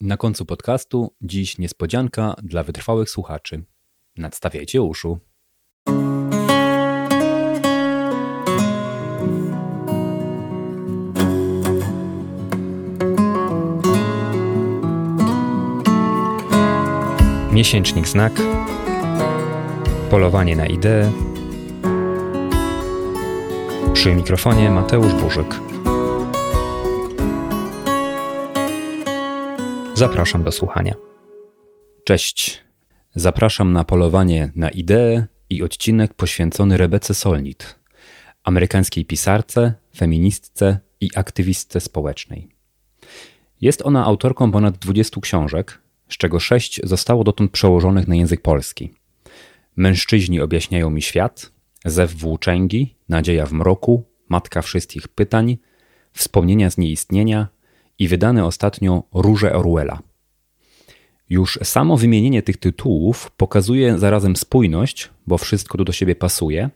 Na końcu podcastu dziś niespodzianka dla wytrwałych słuchaczy. Nadstawiajcie uszu. Miesięcznik Znak Polowanie na ideę Przy mikrofonie Mateusz Burzyk. Zapraszam do słuchania. Cześć. Zapraszam na polowanie na ideę i odcinek poświęcony Rebece Solnit, amerykańskiej pisarce, feministce i aktywistce społecznej. Jest ona autorką ponad 20 książek, z czego sześć zostało dotąd przełożonych na język polski. Mężczyźni objaśniają mi świat, Zew włóczęgi, Nadzieja w mroku, Matka wszystkich pytań, Wspomnienia z nieistnienia i wydane ostatnio Róże Orwella. Już samo wymienienie tych tytułów pokazuje zarazem spójność, bo wszystko tu do siebie pasuje,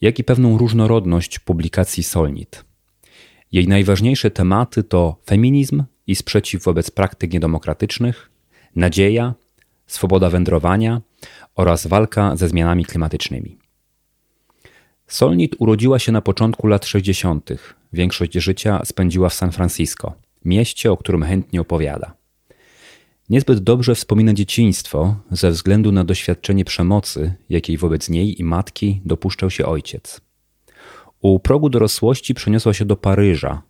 jak i pewną różnorodność publikacji Solnit. Jej najważniejsze tematy to feminizm i sprzeciw wobec praktyk niedemokratycznych, nadzieja, swoboda wędrowania oraz walka ze zmianami klimatycznymi. Solnit urodziła się na początku lat 60. Większość życia spędziła w San Francisco, mieście, o którym chętnie opowiada. Niezbyt dobrze wspomina dzieciństwo ze względu na doświadczenie przemocy, jakiej wobec niej i matki dopuszczał się ojciec. U progu dorosłości przeniosła się do Paryża,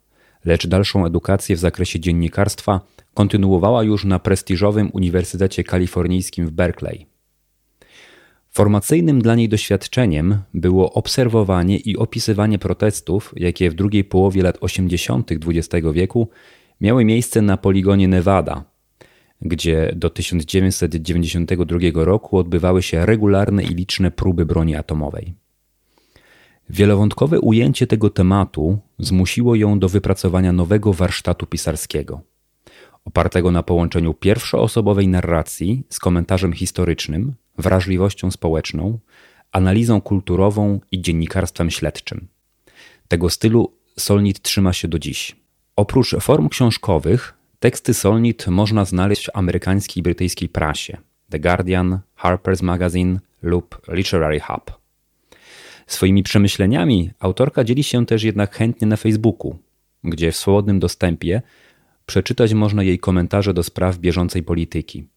lecz dalszą edukację w zakresie dziennikarstwa kontynuowała już na prestiżowym Uniwersytecie Kalifornijskim w Berkeley. Formacyjnym dla niej doświadczeniem było obserwowanie i opisywanie protestów, jakie w drugiej połowie lat 80. XX wieku miały miejsce na poligonie Nevada, gdzie do 1992 roku odbywały się regularne i liczne próby broni atomowej. Wielowątkowe ujęcie tego tematu zmusiło ją do wypracowania nowego warsztatu pisarskiego, opartego na połączeniu pierwszoosobowej narracji z komentarzem historycznym, wrażliwością społeczną, analizą kulturową i dziennikarstwem śledczym. Tego stylu Solnit trzyma się do dziś. Oprócz form książkowych, teksty Solnit można znaleźć w amerykańskiej i brytyjskiej prasie The Guardian, Harper's Magazine lub Literary Hub. Swoimi przemyśleniami autorka dzieli się też jednak chętnie na Facebooku, gdzie w swobodnym dostępie przeczytać można jej komentarze do spraw bieżącej polityki,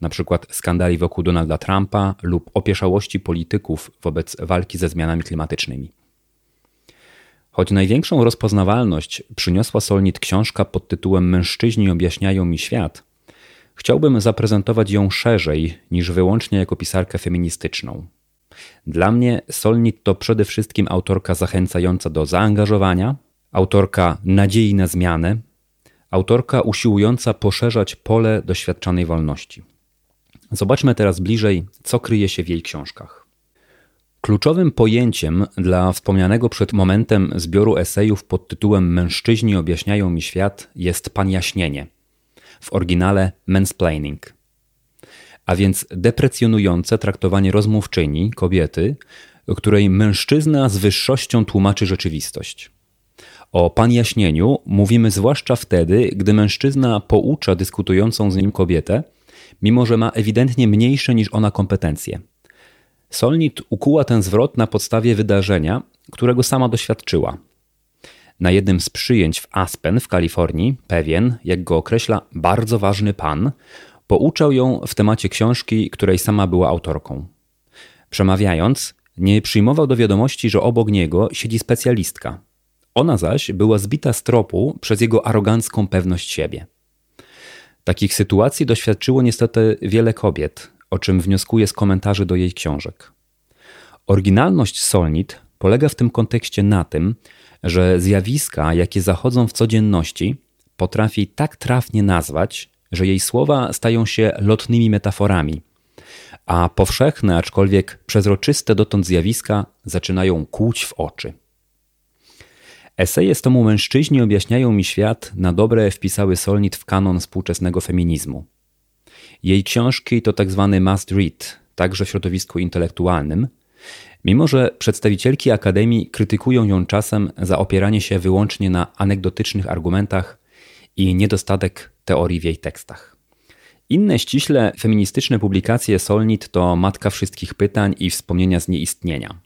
na przykład skandali wokół Donalda Trumpa lub opieszałości polityków wobec walki ze zmianami klimatycznymi. Choć największą rozpoznawalność przyniosła Solnit książka pod tytułem Mężczyźni objaśniają mi świat, chciałbym zaprezentować ją szerzej niż wyłącznie jako pisarkę feministyczną. Dla mnie Solnit to przede wszystkim autorka zachęcająca do zaangażowania, autorka nadziei na zmianę, autorka usiłująca poszerzać pole doświadczanej wolności. Zobaczmy teraz bliżej, co kryje się w jej książkach. Kluczowym pojęciem dla wspomnianego przed momentem zbioru esejów pod tytułem Mężczyźni objaśniają mi świat jest panjaśnienie. W oryginale mansplaining. A więc deprecjonujące traktowanie rozmówczyni, kobiety, której mężczyzna z wyższością tłumaczy rzeczywistość. O panjaśnieniu mówimy zwłaszcza wtedy, gdy mężczyzna poucza dyskutującą z nim kobietę, mimo że ma ewidentnie mniejsze niż ona kompetencje. Solnit ukuła ten zwrot na podstawie wydarzenia, którego sama doświadczyła. Na jednym z przyjęć w Aspen w Kalifornii pewien, jak go określa, bardzo ważny pan pouczał ją w temacie książki, której sama była autorką. Przemawiając, nie przyjmował do wiadomości, że obok niego siedzi specjalistka. Ona zaś była zbita z tropu przez jego arogancką pewność siebie. Takich sytuacji doświadczyło niestety wiele kobiet, o czym wnioskuje z komentarzy do jej książek. Oryginalność Solnit polega w tym kontekście na tym, że zjawiska, jakie zachodzą w codzienności, potrafi tak trafnie nazwać, że jej słowa stają się lotnymi metaforami, a powszechne, aczkolwiek przezroczyste dotąd zjawiska zaczynają kłuć w oczy. Eseje z tomu Mężczyźni objaśniają mi świat na dobre wpisały Solnit w kanon współczesnego feminizmu. Jej książki to tak zwany must read, także w środowisku intelektualnym, mimo że przedstawicielki Akademii krytykują ją czasem za opieranie się wyłącznie na anegdotycznych argumentach i niedostatek teorii w jej tekstach. Inne ściśle feministyczne publikacje Solnit to Matka Wszystkich Pytań i Wspomnienia z Nieistnienia.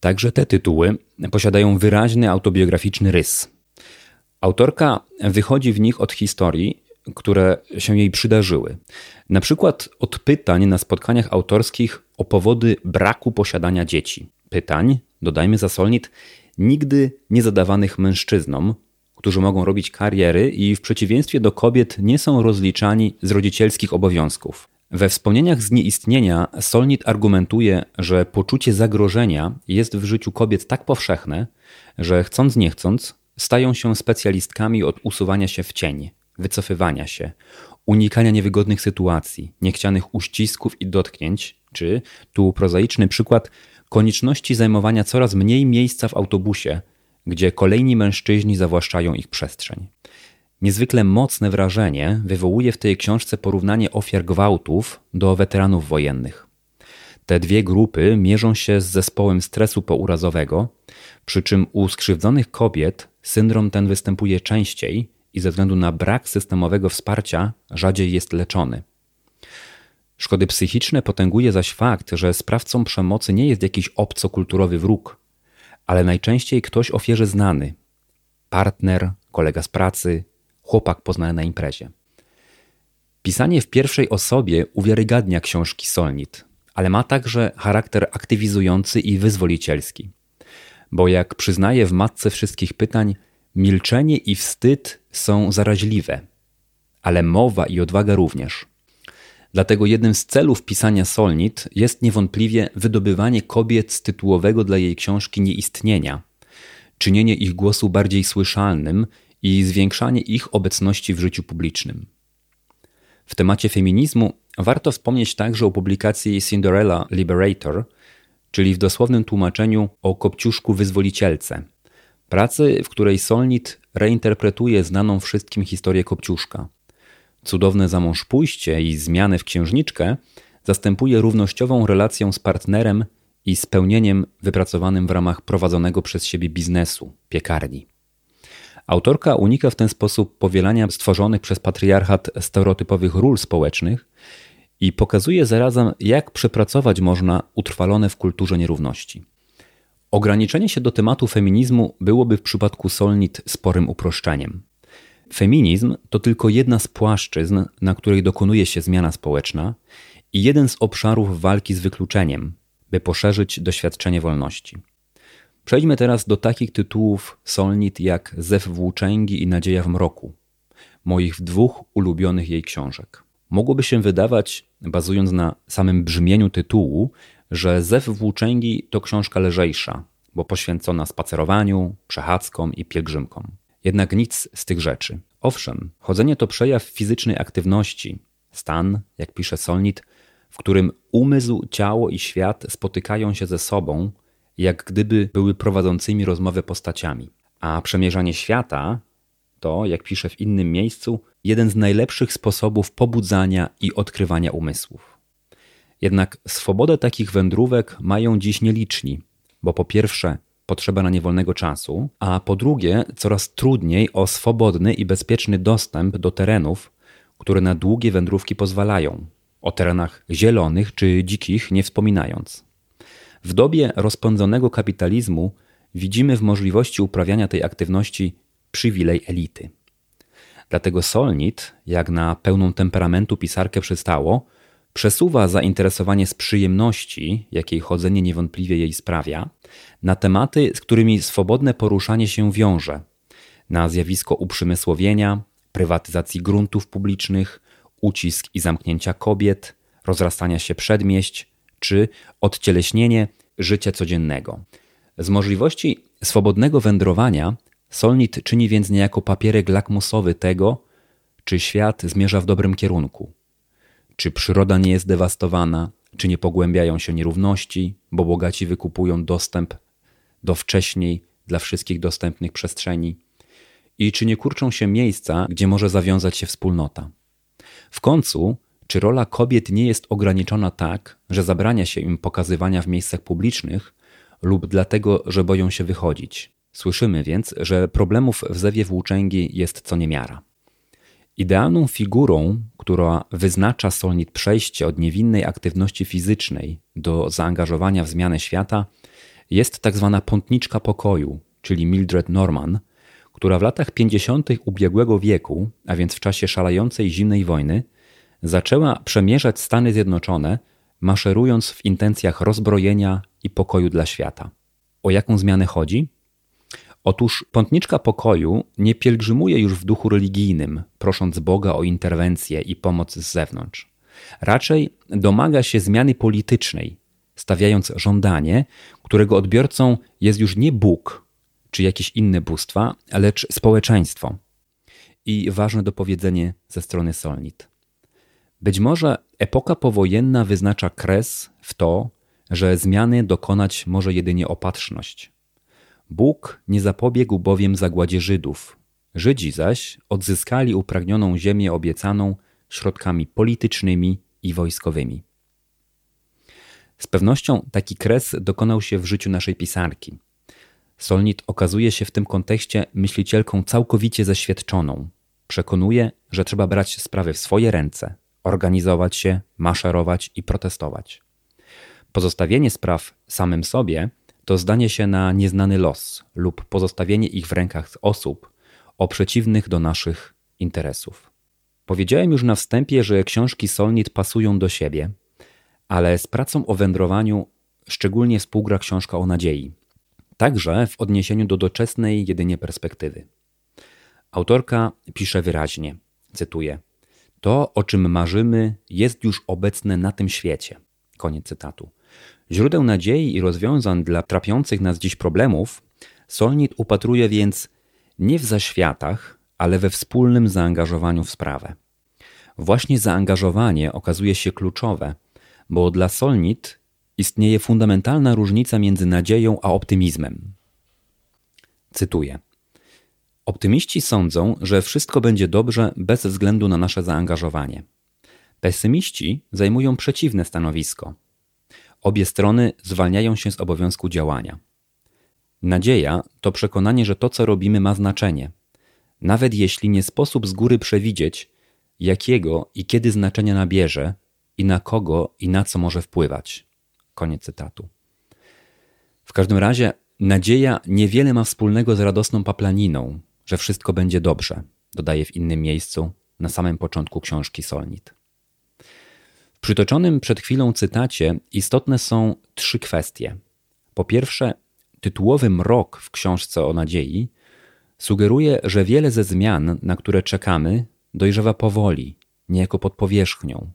Także te tytuły posiadają wyraźny autobiograficzny rys. Autorka wychodzi w nich od historii, które się jej przydarzyły. Na przykład od pytań na spotkaniach autorskich o powody braku posiadania dzieci. Pytań, dodajmy za Solnit, nigdy nie zadawanych mężczyznom, którzy mogą robić kariery i w przeciwieństwie do kobiet nie są rozliczani z rodzicielskich obowiązków. We wspomnieniach z nieistnienia Solnit argumentuje, że poczucie zagrożenia jest w życiu kobiet tak powszechne, że chcąc nie chcąc stają się specjalistkami od usuwania się w cień, wycofywania się, unikania niewygodnych sytuacji, niechcianych uścisków i dotknięć, czy, tu prozaiczny przykład, konieczności zajmowania coraz mniej miejsca w autobusie, gdzie kolejni mężczyźni zawłaszczają ich przestrzeń. Niezwykle mocne wrażenie wywołuje w tej książce porównanie ofiar gwałtów do weteranów wojennych. Te dwie grupy mierzą się z zespołem stresu pourazowego, przy czym u skrzywdzonych kobiet syndrom ten występuje częściej i ze względu na brak systemowego wsparcia rzadziej jest leczony. Szkody psychiczne potęguje zaś fakt, że sprawcą przemocy nie jest jakiś obcokulturowy wróg, ale najczęściej ktoś ofierze znany partner, kolega z pracy, chłopak poznany na imprezie. Pisanie w pierwszej osobie uwiarygadnia książki Solnit, ale ma także charakter aktywizujący i wyzwolicielski. Bo jak przyznaje w matce wszystkich pytań, milczenie i wstyd są zaraźliwe, ale mowa i odwaga również. Dlatego jednym z celów pisania Solnit jest niewątpliwie wydobywanie kobiet z tytułowego dla jej książki nieistnienia, czynienie ich głosu bardziej słyszalnym i zwiększanie ich obecności w życiu publicznym. W temacie feminizmu warto wspomnieć także o publikacji Cinderella Liberator, czyli w dosłownym tłumaczeniu o kopciuszku wyzwolicielce, pracy, w której Solnit reinterpretuje znaną wszystkim historię kopciuszka. Cudowne zamąż pójście i zmianę w księżniczkę zastępuje równościową relacją z partnerem i spełnieniem wypracowanym w ramach prowadzonego przez siebie biznesu, piekarni. Autorka unika w ten sposób powielania stworzonych przez patriarchat stereotypowych ról społecznych i pokazuje zarazem, jak przepracować można utrwalone w kulturze nierówności. Ograniczenie się do tematu feminizmu byłoby w przypadku Solnit sporym uproszczeniem. Feminizm to tylko jedna z płaszczyzn, na której dokonuje się zmiana społeczna i jeden z obszarów walki z wykluczeniem, by poszerzyć doświadczenie wolności. Przejdźmy teraz do takich tytułów Solnit jak Zew Włóczęgi i Nadzieja w mroku, moich dwóch ulubionych jej książek. Mogłoby się wydawać, bazując na samym brzmieniu tytułu, że Zew Włóczęgi to książka lżejsza, bo poświęcona spacerowaniu, przechadzkom i pielgrzymkom. Jednak nic z tych rzeczy. Owszem, chodzenie to przejaw fizycznej aktywności, stan, jak pisze Solnit, w którym umysł, ciało i świat spotykają się ze sobą, jak gdyby były prowadzącymi rozmowę postaciami. A przemierzanie świata to, jak pisze w innym miejscu, jeden z najlepszych sposobów pobudzania i odkrywania umysłów. Jednak swobodę takich wędrówek mają dziś nieliczni, bo po pierwsze potrzeba na niewolnego czasu, a po drugie coraz trudniej o swobodny i bezpieczny dostęp do terenów, które na długie wędrówki pozwalają, o terenach zielonych czy dzikich nie wspominając. W dobie rozpędzonego kapitalizmu widzimy w możliwości uprawiania tej aktywności przywilej elity. Dlatego Solnit, jak na pełną temperamentu pisarkę przystało, przesuwa zainteresowanie z przyjemności, jakiej chodzenie niewątpliwie jej sprawia, na tematy, z którymi swobodne poruszanie się wiąże, na zjawisko uprzemysłowienia, prywatyzacji gruntów publicznych, ucisk i zamknięcia kobiet, rozrastania się przedmieść czy odcieleśnienie życia codziennego. Z możliwości swobodnego wędrowania Solnit czyni więc niejako papierek lakmusowy tego, czy świat zmierza w dobrym kierunku, czy przyroda nie jest dewastowana, czy nie pogłębiają się nierówności, bo bogaci wykupują dostęp do wcześniej dla wszystkich dostępnych przestrzeni, i czy nie kurczą się miejsca, gdzie może zawiązać się wspólnota. W końcu, czy rola kobiet nie jest ograniczona tak, że zabrania się im pokazywania w miejscach publicznych lub dlatego, że boją się wychodzić? Słyszymy więc, że problemów w zewie włóczęgi jest co niemiara. Idealną figurą, która wyznacza Solnit przejście od niewinnej aktywności fizycznej do zaangażowania w zmianę świata, jest tak zwana pątniczka pokoju, czyli Mildred Norman, która w latach 50. ubiegłego wieku, a więc w czasie szalejącej zimnej wojny, zaczęła przemierzać Stany Zjednoczone, maszerując w intencjach rozbrojenia i pokoju dla świata. O jaką zmianę chodzi? Otóż pątniczka pokoju nie pielgrzymuje już w duchu religijnym, prosząc Boga o interwencję i pomoc z zewnątrz. Raczej domaga się zmiany politycznej, stawiając żądanie, którego odbiorcą jest już nie Bóg czy jakieś inne bóstwa, lecz społeczeństwo. I ważne dopowiedzenie ze strony Solnit. Być może epoka powojenna wyznacza kres w to, że zmiany dokonać może jedynie opatrzność. Bóg nie zapobiegł bowiem zagładzie Żydów. Żydzi zaś odzyskali upragnioną ziemię obiecaną środkami politycznymi i wojskowymi. Z pewnością taki kres dokonał się w życiu naszej pisarki. Solnit okazuje się w tym kontekście myślicielką całkowicie zaświadczoną. Przekonuje, że trzeba brać sprawy w swoje ręce, organizować się, maszerować i protestować. Pozostawienie spraw samym sobie to zdanie się na nieznany los lub pozostawienie ich w rękach osób o przeciwnych do naszych interesów. Powiedziałem już na wstępie, że książki Solnit pasują do siebie, ale z pracą o wędrowaniu szczególnie współgra książka o nadziei, także w odniesieniu do doczesnej jedynie perspektywy. Autorka pisze wyraźnie, cytuję: To, o czym marzymy, jest już obecne na tym świecie. Koniec cytatu. Źródeł nadziei i rozwiązań dla trapiących nas dziś problemów Solnit upatruje więc nie w zaświatach, ale we wspólnym zaangażowaniu w sprawę. Właśnie zaangażowanie okazuje się kluczowe, bo dla Solnit istnieje fundamentalna różnica między nadzieją a optymizmem. Cytuję. Optymiści sądzą, że wszystko będzie dobrze bez względu na nasze zaangażowanie. Pesymiści zajmują przeciwne stanowisko. Obie strony zwalniają się z obowiązku działania. Nadzieja to przekonanie, że to, co robimy, ma znaczenie, nawet jeśli nie sposób z góry przewidzieć, jakiego i kiedy znaczenia nabierze i na kogo i na co może wpływać. Koniec cytatu. W każdym razie nadzieja niewiele ma wspólnego z radosną paplaniną, że wszystko będzie dobrze, dodaje w innym miejscu na samym początku książki Solnit. Przytoczonym przed chwilą cytacie istotne są trzy kwestie. Po pierwsze, tytułowy mrok w książce o nadziei sugeruje, że wiele ze zmian, na które czekamy, dojrzewa powoli, niejako pod powierzchnią,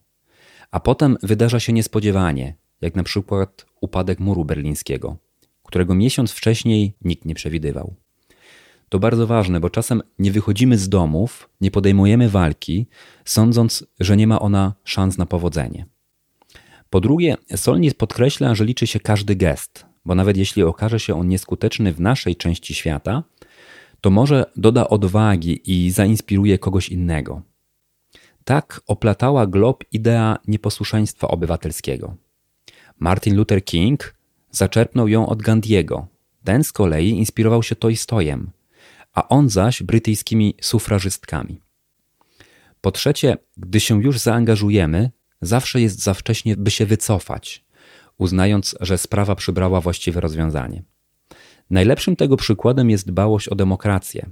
a potem wydarza się niespodziewanie, jak na przykład upadek muru berlińskiego, którego miesiąc wcześniej nikt nie przewidywał. To bardzo ważne, bo czasem nie wychodzimy z domów, nie podejmujemy walki, sądząc, że nie ma ona szans na powodzenie. Po drugie, Solnit podkreśla, że liczy się każdy gest, bo nawet jeśli okaże się on nieskuteczny w naszej części świata, to może doda odwagi i zainspiruje kogoś innego. Tak oplatała glob idea nieposłuszeństwa obywatelskiego. Martin Luther King zaczerpnął ją od Gandiego. Ten z kolei inspirował się Tolstojem, a on zaś brytyjskimi sufrażystkami. Po trzecie, gdy się już zaangażujemy, zawsze jest za wcześnie, by się wycofać, uznając, że sprawa przybrała właściwe rozwiązanie. Najlepszym tego przykładem jest dbałość o demokrację.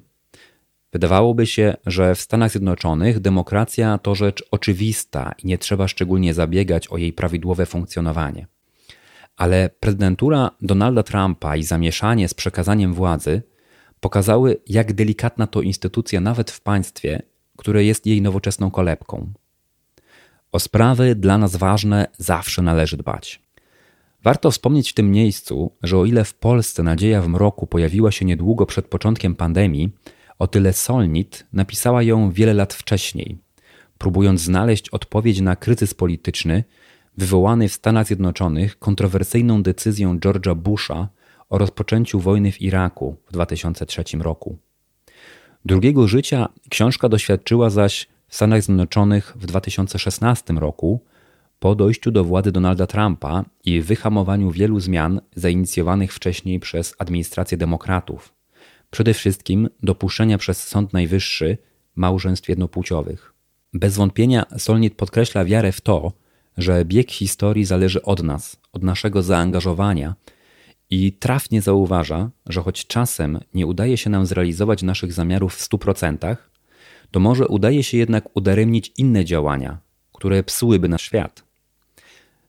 Wydawałoby się, że w Stanach Zjednoczonych demokracja to rzecz oczywista i nie trzeba szczególnie zabiegać o jej prawidłowe funkcjonowanie. Ale prezydentura Donalda Trumpa i zamieszanie z przekazaniem władzy pokazały, jak delikatna to instytucja nawet w państwie, które jest jej nowoczesną kolebką. O sprawy dla nas ważne zawsze należy dbać. Warto wspomnieć w tym miejscu, że o ile w Polsce nadzieja w mroku pojawiła się niedługo przed początkiem pandemii, o tyle Solnit napisała ją wiele lat wcześniej, próbując znaleźć odpowiedź na kryzys polityczny wywołany w Stanach Zjednoczonych kontrowersyjną decyzją George'a Busha o rozpoczęciu wojny w Iraku w 2003 roku. Drugiego życia książka doświadczyła zaś w Stanach Zjednoczonych w 2016 roku po dojściu do władzy Donalda Trumpa i wyhamowaniu wielu zmian zainicjowanych wcześniej przez administrację demokratów, przede wszystkim dopuszczenia przez Sąd Najwyższy małżeństw jednopłciowych. Bez wątpienia Solnit podkreśla wiarę w to, że bieg historii zależy od nas, od naszego zaangażowania i trafnie zauważa, że choć czasem nie udaje się nam zrealizować naszych zamiarów w 100%, to może udaje się jednak udaremnić inne działania, które psułyby nasz świat.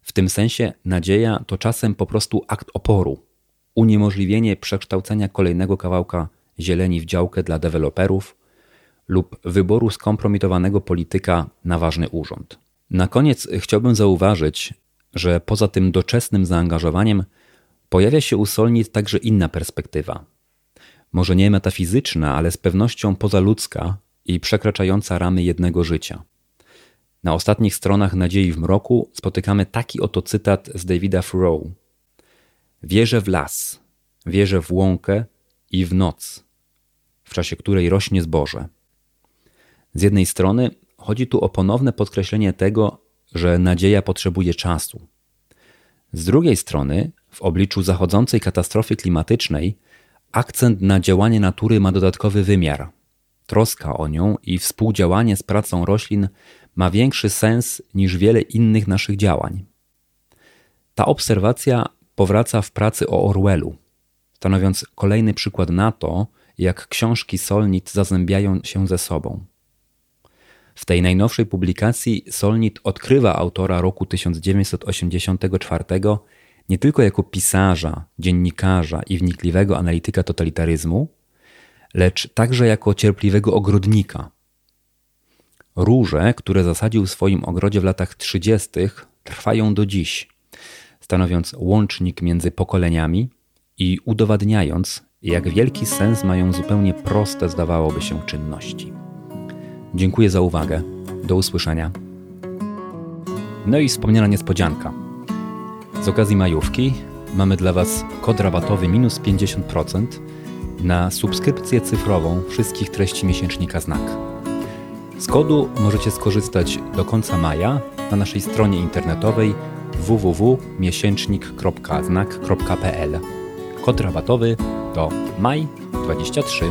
W tym sensie nadzieja to czasem po prostu akt oporu, uniemożliwienie przekształcenia kolejnego kawałka zieleni w działkę dla deweloperów lub wyboru skompromitowanego polityka na ważny urząd. Na koniec chciałbym zauważyć, że poza tym doczesnym zaangażowaniem pojawia się u Solnit także inna perspektywa. Może nie metafizyczna, ale z pewnością pozaludzka i przekraczająca ramy jednego życia. Na ostatnich stronach Nadziei w mroku spotykamy taki oto cytat z Davida Thoreau. Wierzę w las, wierzę w łąkę i w noc, w czasie której rośnie zboże. Z jednej strony chodzi tu o ponowne podkreślenie tego, że nadzieja potrzebuje czasu. Z drugiej strony, w obliczu zachodzącej katastrofy klimatycznej, akcent na działanie natury ma dodatkowy wymiar. Troska o nią i współdziałanie z pracą roślin ma większy sens niż wiele innych naszych działań. Ta obserwacja powraca w pracy o Orwellu, stanowiąc kolejny przykład na to, jak książki Solnit zazębiają się ze sobą. W tej najnowszej publikacji Solnit odkrywa autora roku 1984 nie tylko jako pisarza, dziennikarza i wnikliwego analityka totalitaryzmu, lecz także jako cierpliwego ogrodnika. Róże, które zasadził w swoim ogrodzie w latach 30., trwają do dziś, stanowiąc łącznik między pokoleniami i udowadniając, jak wielki sens mają zupełnie proste, zdawałoby się, czynności. Dziękuję za uwagę. Do usłyszenia. No i wspomniana niespodzianka. Z okazji majówki mamy dla Was kod rabatowy minus 50% na subskrypcję cyfrową wszystkich treści miesięcznika Znak. Z kodu możecie skorzystać do końca maja na naszej stronie internetowej www.miesięcznik.znak.pl. Kod rabatowy to maj 23